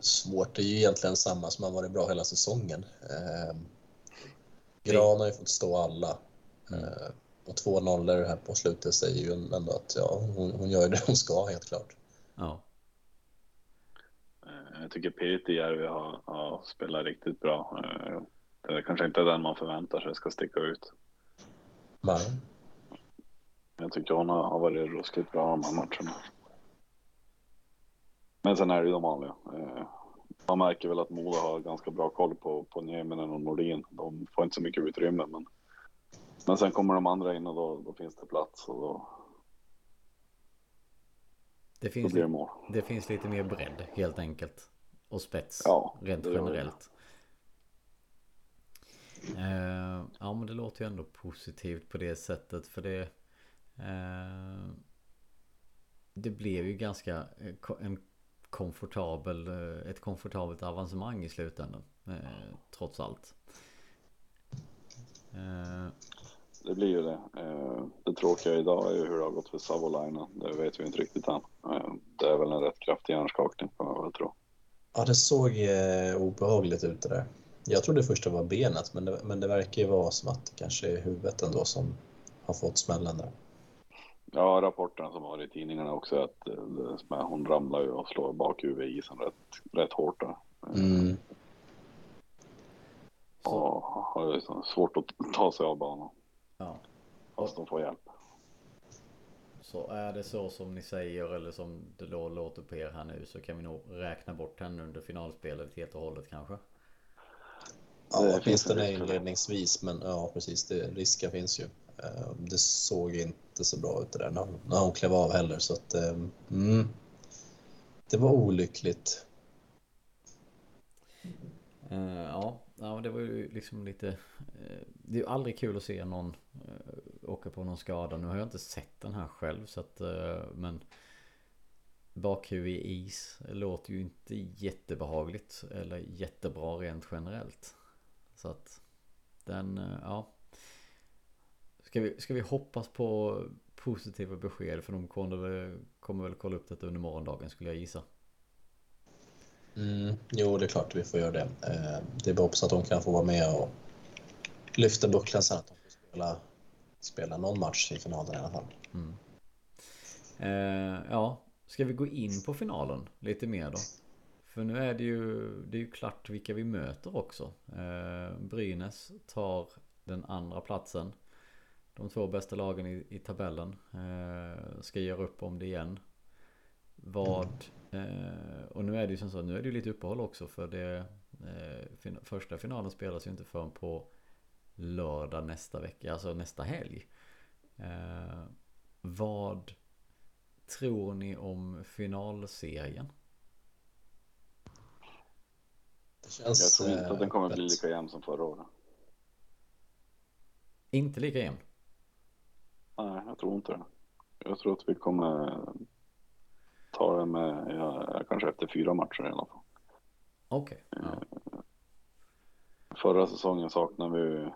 Svårt, det är ju egentligen samma som har varit bra hela säsongen. Eh, Gran har ju fått stå alla. Eh, och två nollor här på slutet säger ju ändå att ja, hon, hon gör det hon ska helt klart. Ja. Eh, Jag tycker Pirtijärvi har, har spelat riktigt bra. Eh, Det är kanske inte den man förväntar sig ska sticka ut. Men, Men Jag tycker hon har, har varit ruskigt bra de här matcherna. Men sen är det ju de vanliga. Man märker väl att Modo har ganska bra koll på, på Nieminen och Nordin. De får inte så mycket utrymme men, men sen kommer de andra in och då, då finns det plats och då, Det finns, det mål. det finns lite mer bredd helt enkelt. Och spets Ja, rent generellt. Eh, ja men det låter ju ändå positivt på det sättet för det eh, det blev ju ganska eh, en komfortabel, eh, ett komfortabelt avancemang i slutändan. Eh, trots allt. Det blir ju det. Det tråkiga idag är ju hur det har gått för Savolainen. Det vet vi inte riktigt än. Det är väl en rätt kraftig hjärnskakning får jag tro. Ja, det såg obehagligt ut det där. Jag trodde först det var benet, men det, men det verkar ju vara som att det kanske är huvudet ändå som har fått smällen där. Ja, rapporterna som var i tidningarna också att eh, hon ramlar ju och slår bakhuvudet i isen rätt, rätt hårt där. Mm. Och har ju svårt att ta sig av banan. Ja. Fast de får hjälp. Så är det så som ni säger eller som det låter på er här nu så kan vi nog räkna bort henne under finalspelet helt och hållet kanske. Ja, åtminstone inledningsvis, men ja precis, det, risken finns ju. Eh, det såg inte så bra ut det där när hon, när hon klev av heller, så att eh, mm, det var olyckligt. Uh, ja, ja, det var ju liksom lite... Uh, det är ju aldrig kul att se någon uh, åka på någon skada. Nu har jag inte sett den här själv så att... men bakhuvud i is låter ju inte jättebehagligt eller jättebra rent generellt. Så att den, ja. Ska vi, ska vi hoppas på positiva besked för de kommer, kommer väl kolla upp detta under morgondagen skulle jag gissa. Mm, jo, det är klart vi får göra det. Eh, det är bara hoppas att de kan få vara med och lyfta bucklan sen att de får spela, spela någon match i finalen i alla fall. Mm. Eh, ja, ska vi gå in på finalen lite mer då? För nu är det ju, det är ju klart vilka vi möter också. Eh, Brynäs tar den andra platsen. De två bästa lagen i, i tabellen eh, ska göra upp om det igen. Vad, eh, och nu är det ju som så, nu är det ju lite uppehåll också för det eh, fin, första finalen spelas ju inte förrän på lördag nästa vecka, alltså nästa helg. Eh, vad tror ni om finalserien? Känns, jag tror inte att den kommer bli lika jämn som förra året. Inte lika jämn? Nej, jag tror inte det. Jag tror att vi kommer ta det med, ja, kanske efter fyra matcher i alla fall. Okej. Okay. Ja. Eh, förra säsongen saknade vi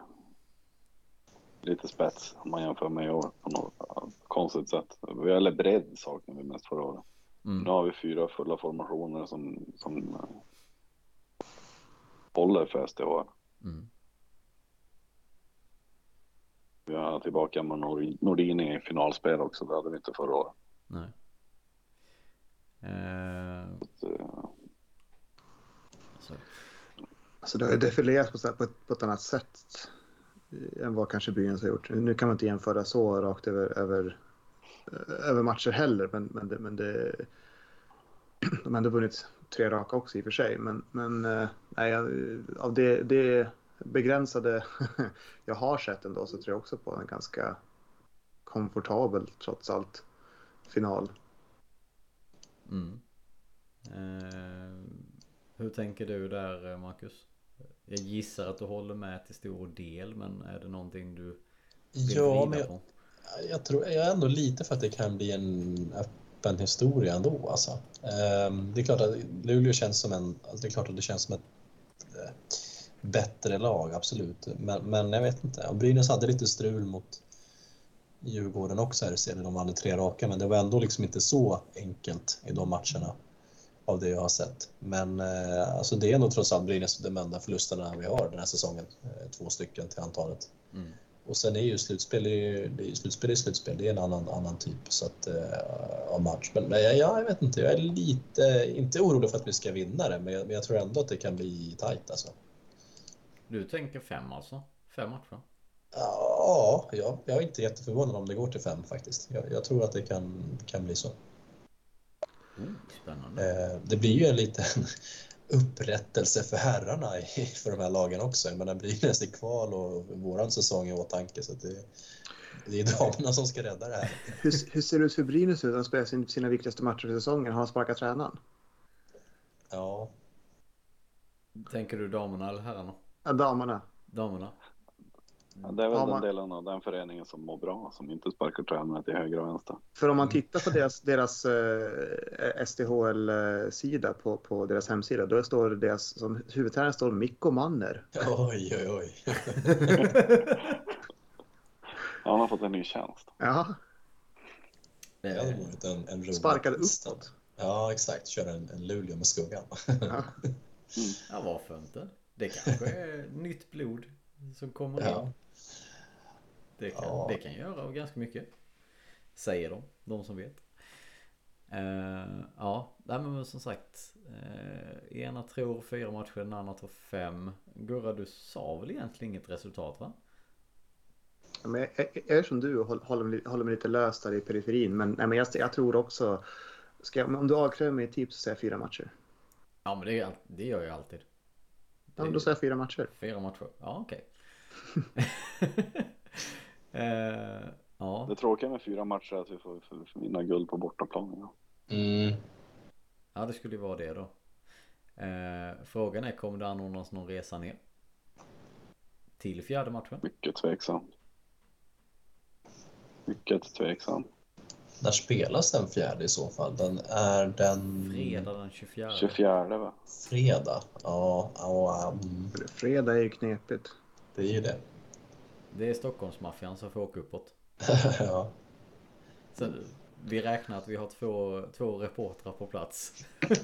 lite spets om man jämför med i år på något konstigt sätt. Eller bredd saknar vi mest förra året. Mm. Nu har vi fyra fulla formationer som, som håller för SDH. Mm. Vi har tillbaka med Nordin i finalspel också, det hade vi inte förra året. Nej. Eh... Så, Alltså det har defilerat på, på, ett, på ett annat sätt än vad kanske Brynäs har gjort. Nu kan man inte jämföra så rakt över, över, över matcher heller, men, men, det, men det, de har ändå vunnit tre raka också i och för sig. Men, men eh, nej, av det, det begränsade jag har sett ändå så tror jag också på en ganska komfortabel trots allt final. Mm. Eh, hur tänker du där Marcus? Jag gissar att du håller med till stor del men är det någonting du vill ja, men jag, på? Jag tror jag är ändå lite för att det kan bli en öppen historia ändå. Alltså. Ehm, det är klart att Luleå känns som en, alltså det är klart att det känns som ett eh, bättre lag, absolut. Men, men jag vet inte. Brynäs hade lite strul mot Djurgården också här i serien. De hade tre raka, men det var ändå liksom inte så enkelt i de matcherna av det jag har sett. Men eh, alltså det är nog trots allt Brynäs de enda förlusterna vi har den här säsongen. Eh, två stycken till antalet. Mm. Och sen är ju slutspel, det är, slutspel är slutspel, det är en annan, annan typ så att, uh, av match. Men ja, jag vet inte, jag är lite, inte orolig för att vi ska vinna det, men jag, men jag tror ändå att det kan bli tajt alltså. Du tänker fem alltså? Fem matcher? Ja, ja, jag är inte jätteförvånad om det går till fem faktiskt. Jag, jag tror att det kan, kan bli så. Mm, spännande. Uh, det blir ju en liten upprättelse för herrarna för de här lagen också. Jag menar Brynäs är kval och våran säsong i åtanke så det, det är damerna som ska rädda det här. Hur, hur ser det ut för Brynäs nu? De spelar sina viktigaste matcher i säsongen. Har de sparkat tränaren? Ja. Tänker du damerna eller herrarna? Ja, damerna. Damerna. Ja, det är väl Ja, den delen av den föreningen som mår bra, som inte sparkar tränare till höger och vänster. För om man tittar på deras, deras eh, SDHL-sida på, på deras hemsida, då står det deras, som huvudtränare står Mikko Manner. Oj, oj, oj. Ja, han har fått en ny tjänst. Ja, Det hade varit en, en rolig sparkade twist. uppåt. Ja, exakt. Köra en, en Luleå med skuggan. Ja. Ja, varför inte? Det kanske är nytt blod som kommer Ja. in. Det kan, Ja. det kan göra ganska mycket. Säger de, de som vet. Eh, ja, nej, men som sagt. Uh, ena tror fyra matcher, den andra tror fem. Gurra, du sa väl egentligen inget resultat va? Ja, Men jag, jag, jag är som du och håller, håller, mig, håller mig lite lös där i periferin. Men, nej, men jag, jag tror också, ska jag, om du avkräver mig ett tips så säger jag fyra matcher. Ja men det, det gör jag alltid. Ja, men då säger jag fyra matcher. Fyra matcher, ja okej. Eh, ja, Det tråkiga med fyra matcher är att vi får, vinna guld på bortaplan. Ja. Mm. ja det skulle ju vara det då. Eh, frågan är, kommer det anordnas någon resa ner? Till fjärde matchen? Mycket tveksam. Mycket tveksam. När spelas den fjärde i så fall? Den är den... Fredag den 24. 24 va? Fredag? Ja, ja För Fredag är ju knepigt. det är ju det. Det är Stockholmsmaffian som får åka uppåt. ja. Så vi räknar att vi har två, två reportrar på plats.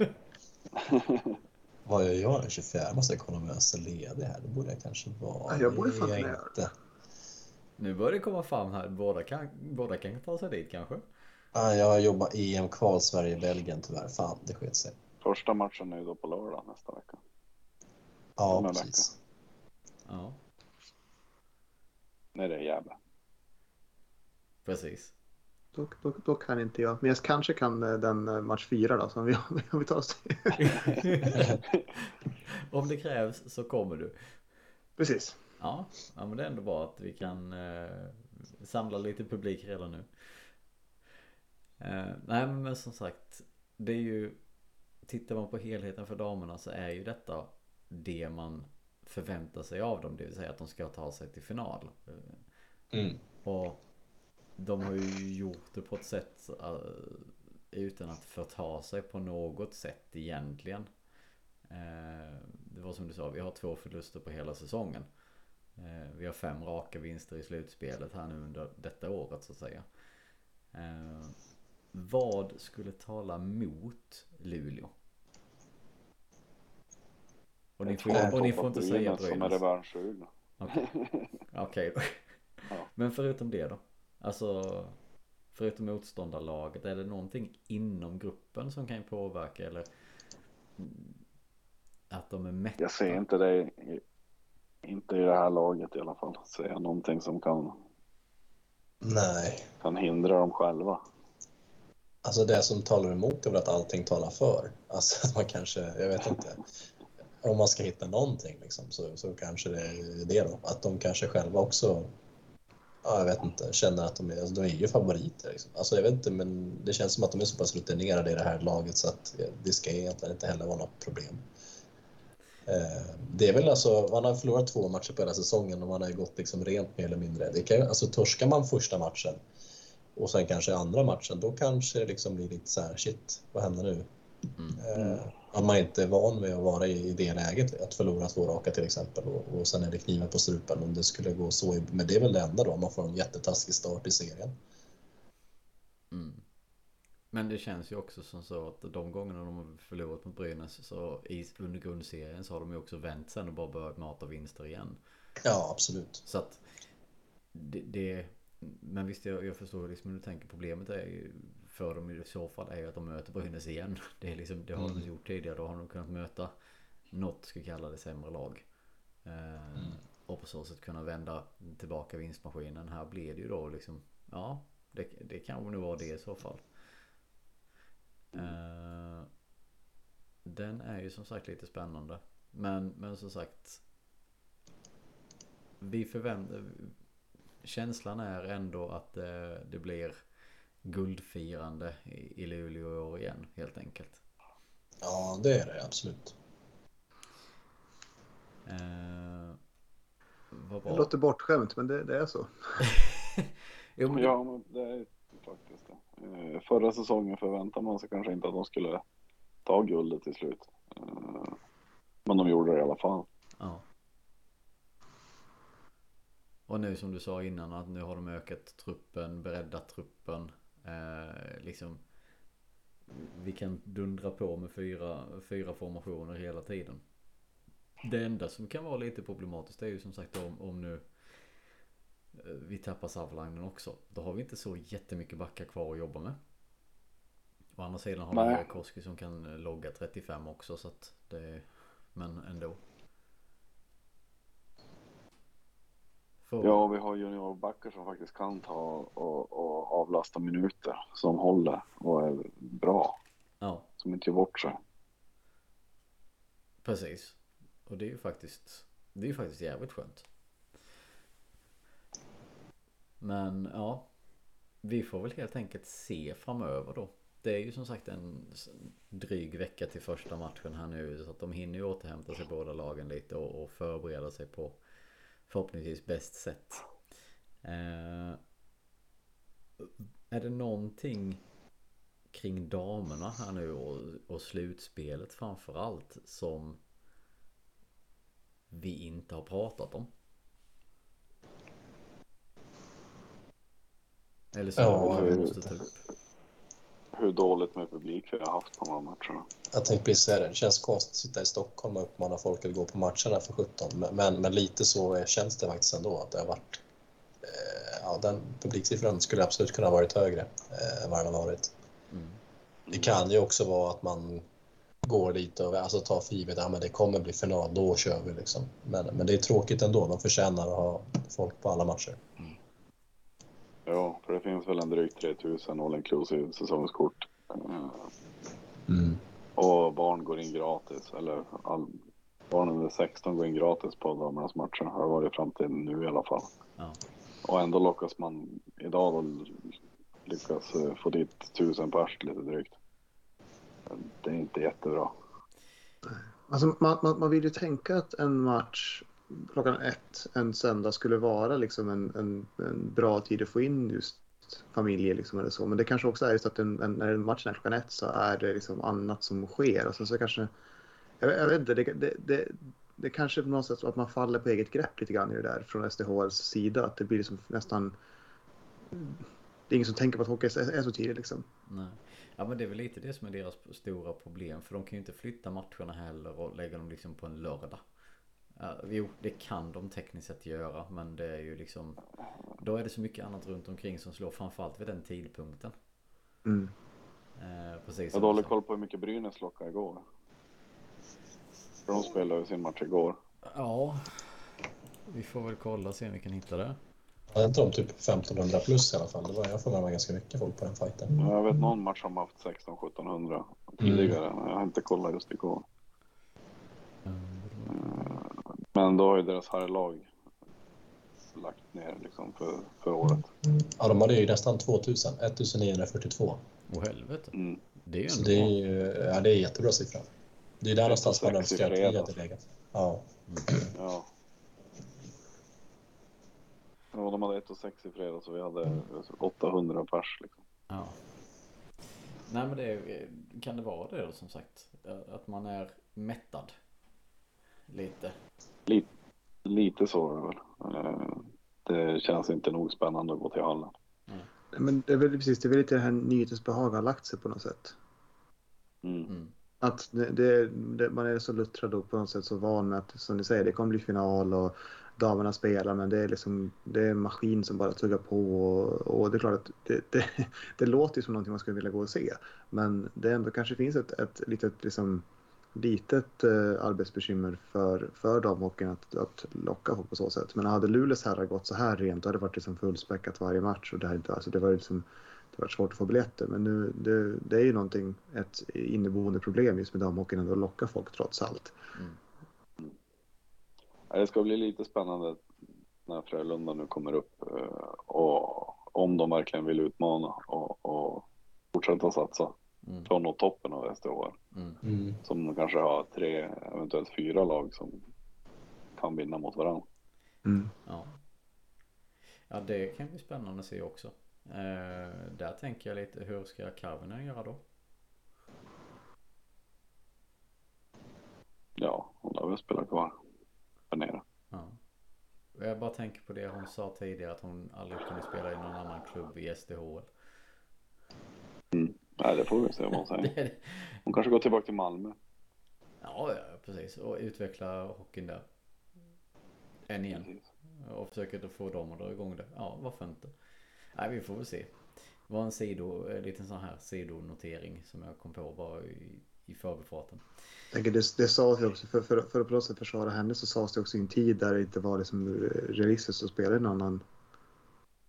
Vad jag gör den 24 måste jag kolla om jag är ledig här. Det borde jag kanske vara. Ja, jag borde fan jag inte. Nu börjar det komma fram här. Båda kan, båda kan ta sig dit kanske. Ah, jag jobbar EM-kval Sverige-Belgien tyvärr. Fan, det sket sig. Första matchen är ju då på lördag nästa vecka. Ja, en precis. Ja, Nej, det är Gävle. precis. Då, då, då kan inte jag. Men jag kanske kan eh, den eh, match fyra då, som vi, om vi tar oss till. Om det krävs så kommer du. Precis. Ja, ja men det är ändå bra att vi kan eh, samla lite publik redan nu. Eh, nej men som sagt, det är ju Tittar man på helheten för damerna så är ju detta det man förväntar sig av dem. Det vill säga att de ska ta sig till final. Eh, Mm. Och de har ju gjort det på ett sätt eh, utan att förta sig på något sätt egentligen. Det var som du sa, vi har två förluster på hela säsongen. Vi har fem raka vinster i slutspelet här nu under detta året så att säga. Vad skulle tala mot Luleå? Och ni får, och ni får inte säga Brynäs som är revanschsugna. Okej, Okej då. Ja. Men förutom det då? Alltså Förutom motståndarlaget, är det någonting inom gruppen som kan påverka eller Att de är mätta? Jag ser inte det inte i det här laget i alla fall. Ser jag någonting som kan, Nej, kan hindra dem själva alltså det som talar emot är väl att allting talar för. Alltså att man kanske, jag vet inte. Om man ska hitta någonting liksom, så, så kanske det är det då. Att de kanske själva också, ja, jag vet inte, känner att de är, alltså, de är ju favoriter. Liksom. Alltså jag vet inte, men det känns som att de är så pass rutinerade i det här laget så att det ska egentligen inte heller vara något problem. Eh, det är väl alltså, man har förlorat två matcher på hela säsongen och man har ju gått liksom rent mer eller mindre. Det kan, alltså torskar man första matchen och sen kanske andra matchen, då kanske det liksom blir lite så här, shit, vad händer nu? Mm. Eh, Om man inte är van vid att vara i i det läget, att förlora två raka till exempel och, och sen är det kniven på strupen om det skulle gå så. i- Men det är väl det enda då, man får en jättetaskig start i serien. Mm. Men det känns ju också som så att de gångerna de har förlorat mot Brynäs så i under grundserien så har de ju också vänt sen och bara börjat mata vinster igen. Ja, absolut. Så att det, det Men visst jag, jag förstår liksom hur du tänker. Problemet är ju för dem i så fall är ju att de möter Brynäs igen. Det, är liksom, det har de Mm. gjort tidigare. Då har de kunnat möta något ska kalla det sämre lag. Eh, Och på så sätt kunna vända tillbaka vinstmaskinen. Här blir det ju då liksom Ja det, det kan nog vara det i så fall. Eh, Den är ju som sagt lite spännande. Men, men som sagt Vi förväntar Känslan är ändå att det, det blir guldfirande i, i Luleå i år igen helt enkelt. Ja, det är det absolut. Eh, Det låter bortskämt men det, det är så. jo, men... Ja men det är faktiskt det. Eh, förra säsongen förväntade man sig kanske inte att de skulle ta guldet till slut. Eh, men de gjorde det i alla fall. Ja. Och nu som du sa innan att nu har de ökat truppen, breddat truppen. Eh, liksom vi kan dundra på med fyra, fyra formationer hela tiden. Det enda som kan vara lite problematiskt är ju som sagt om, om nu eh, vi tappar Savolainen också. Då har vi inte så jättemycket backar kvar att jobba med. Å andra sidan har vi Koski som kan logga 35 också så att det Men ändå. För... Ja, vi har juniorbackar som faktiskt kan ta och, och avlasta minuter. Som håller och är bra. Ja. Som inte gör bort sig. Precis. Och det är ju faktiskt, det är ju faktiskt jävligt skönt. Men ja, vi får väl helt enkelt se framöver då. Det är ju som sagt en dryg vecka till första matchen här nu så att de hinner ju återhämta sig båda lagen lite och, och förbereda sig på förhoppningsvis bäst sätt. Eh, är det någonting kring damerna här nu och, och slutspelet framförallt som vi inte har pratat om? Eller så ja, vi måste ta upp. Hur dåligt med publik vi har haft på de här matcherna. Jag tänkte precis säga det. Det känns konstigt att sitta i Stockholm och uppmana folk att gå på matcherna för 17. Men, men lite så känns det faktiskt ändå att det har varit. Eh, ja, den publiksiffran skulle absolut kunna ha varit högre eh, än vad den har varit. Mm. Det kan ju också vara att man går dit och alltså tar för givet att ja, det kommer bli final, då kör vi liksom. Men, men det är tråkigt ändå, de förtjänar att ha folk på alla matcher. Mm. Ja, för det finns väl en drygt 3000 all inclusive säsongskort. Mm. Och barn går in gratis, eller all, barn under 16 går in gratis på damernas matcher. Har varit fram till nu i alla fall. Ja. Och ändå lockas man idag då lyckas eh, få dit tusen pers lite drygt. Det är inte jättebra. Alltså, man, man, man vill ju tänka att en match klockan ett en söndag skulle vara liksom en, en, en bra tid att få in just familjer liksom eller så. Men det kanske också är just att en, en, när matchen är klockan ett så är det liksom annat som sker. Och sen så kanske, jag, jag vet inte, det, det, det, det kanske på något sätt att man faller på eget grepp lite grann i det där från SDHLs sida. Att det blir liksom nästan det är ingen som tänker på att hockey är så tidigt liksom. Nej. Ja men det är väl lite det som är deras stora problem. För de kan ju inte flytta matcherna heller och lägga dem liksom på en lördag. Uh, jo, det kan de tekniskt sett göra. Men det är ju liksom... Då är det så mycket annat runt omkring som slår. Framförallt vid den tidpunkten. Mm. Uh, precis Jag har dålig koll på hur mycket Brynäs lockade igår. För de spelade ju sin match igår. Ja. Vi får väl kolla och se om vi kan hitta det. Hade inte de typ 1500 plus i alla fall? Det var, jag får med mig ganska mycket folk på den fighten. Ja, jag vet någon match som haft 16-1700 tidigare. Mm. Jag har inte kollat just igår. Mm. Men då har ju deras herrlag lagt ner liksom för, för året. Ja, de hade ju nästan 2000. 1942. Åh helvete. Mm. Det är ju Så det är ju, ja, det är jättebra siffra. Det är där någonstans man önskar att vi hade legat. Ja. Mm. ja. Ja, de hade 1 och 6 i fredags och vi hade 800 pers. Liksom. Ja. Nej men det kan det vara det då som sagt? Att man är mättad? Lite? Lite, lite så är det väl. Eh, det känns inte nog spännande att gå till hallen. Mm. Men det är väl precis, det är väl lite det här nyhetsbehag har lagt sig på något sätt. Mm. Mm. Att det, det, det, man är så luttrad och på något sätt så van med att, som ni säger, det kommer bli final och damerna spelar men det är liksom det är en maskin som bara tuggar på och, och det är klart att det, det, det, låter ju som någonting man skulle vilja gå och se men det ändå kanske finns ett, ett litet liksom litet eh, arbetsbekymmer för, för damhockeyn att, att locka folk på så sätt. Men hade Luleås herrar gått så här rent då hade det varit liksom fullspäckat varje match och det, här, alltså det var liksom det var svårt att få biljetter. Men nu, det, det är ju någonting, ett inneboende problem just med damhockeyn att locka folk trots allt. Mm. Det ska bli lite spännande när Frölunda nu kommer upp eh, och om de verkligen vill utmana och, och fortsätta satsa mm. att nå toppen av SDHR. Mm. Mm. Som kanske har tre, eventuellt fyra lag som kan vinna mot varandra. Mm. Ja. Ja, det kan bli spännande att se också. Eh, där tänker jag lite, hur ska Karvinen göra då? Ja, hon har väl spelat kvar där nere. Ja. Jag bara tänker på det hon sa tidigare att hon aldrig kunde spela i någon annan klubb i SDHL. Nej, det får vi se vad hon säger. Hon kanske går tillbaka till Malmö. Ja, ja, precis. Och utveckla hockeyn där. Än igen. Precis. Och försöker få dem att dra igång det. Ja, varför inte? Nej, vi får väl se. Det var en sido, en liten sån här sidonotering som jag kom på bara i, i förbifarten. Det, det sades ju också, för, för, för att på något sätt försvara henne så sades det också i en tid där det inte var liksom realistiskt att spela i en annan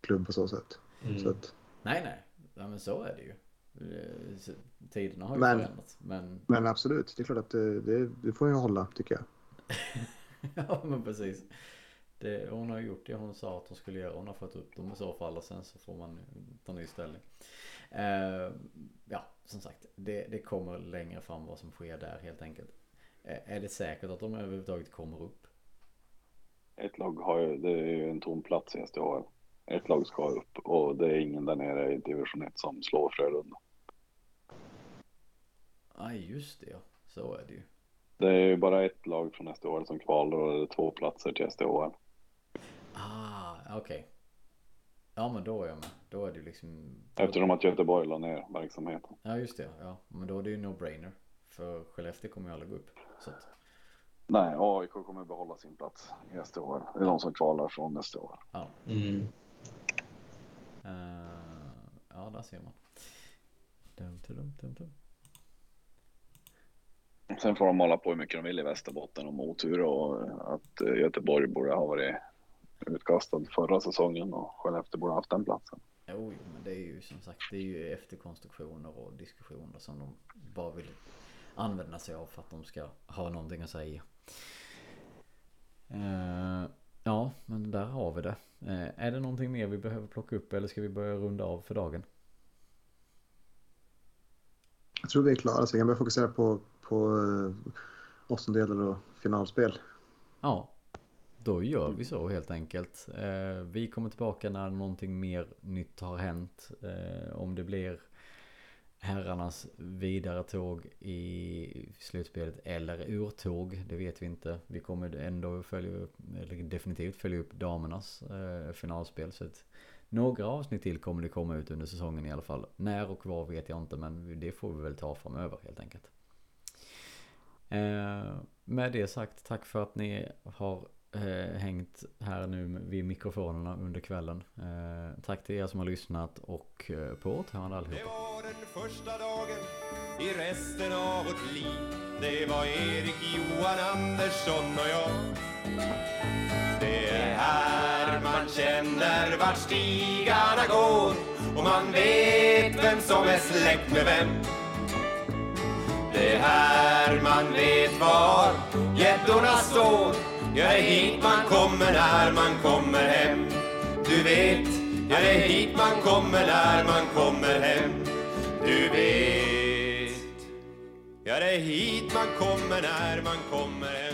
klubb på så sätt. Mm. Så att, Nej, nej. Ja, men så är det ju. Eh, Tiderna har ju Men- förändrats. Men men absolut, det är klart att det, det, det får jag hålla tycker jag. ja, men precis. Det, hon har gjort det hon sa att hon skulle göra. Hon har fått upp dem i så fall och sen så får man ta ny ställning. Eh, ja, som sagt. Det, det kommer längre fram vad som sker där helt enkelt. Eh, är det säkert att de överhuvudtaget kommer upp? Ett lag har ju, det är ju en tom plats i SDHL. Ett lag ska upp och det är ingen där nere i division 1 som slår Frölunda. Ja, just det ja. Så är det ju. Det är ju bara ett lag från SDHL som kvalar och det är två platser till SDHL. Ah, okej. Ja, men då är jag med. Då är det ju liksom... Eftersom att Göteborg la ner verksamheten. Ja, just det. Ja, men då är det ju no-brainer. För Skellefteå kommer ju aldrig gå upp. Så att... Nej, AIK kommer behålla sin plats i SDHL. Det är de som kvalar från SDHL. Ja. Mm. Eh, ja, där ser man. Dum, dum, dum, dum. Sen får de hålla på hur mycket de vill i Västerbotten om otur och att eh, Göteborg borde ha varit utkastad förra säsongen och Skellefteå borde ha haft den platsen. Jo, men det är ju som sagt, det är ju efterkonstruktioner och diskussioner som de bara vill använda sig av för att de ska ha någonting att säga. Eh, ja, men där har vi det. Eh, är det någonting mer vi behöver plocka upp eller ska vi börja runda av för dagen? Jag tror vi är klara så vi kan börja fokusera på, på eh, åttondelar och finalspel. Ja, då gör vi så helt enkelt. Eh, vi kommer tillbaka när någonting mer nytt har hänt. Om det blir herrarnas vidare tåg i slutspelet eller urtåg, det vet vi inte. Vi kommer ändå följa upp, eller definitivt följa upp damernas eh, finalspel. Så att några avsnitt till kommer det komma ut under säsongen i alla fall. När och var vet jag inte, men det får vi väl ta framöver helt enkelt. Eh, med det sagt, tack för att ni har eh, hängt här nu vid mikrofonerna under kvällen. Eh, tack till er som har lyssnat och eh, på återhörande Det var den första dagen i resten av vårt liv. Det var Erik, Johan, Andersson och jag. Det är här man känner vart stigarna går. Och man vet vem som är släkt med vem. Det är här man vet var gäddorna står. Ja, det är hit man kommer när man kommer hem. Du vet, ja det är hit man kommer när man kommer hem. Du vet, ja det är hit man kommer när man kommer hem.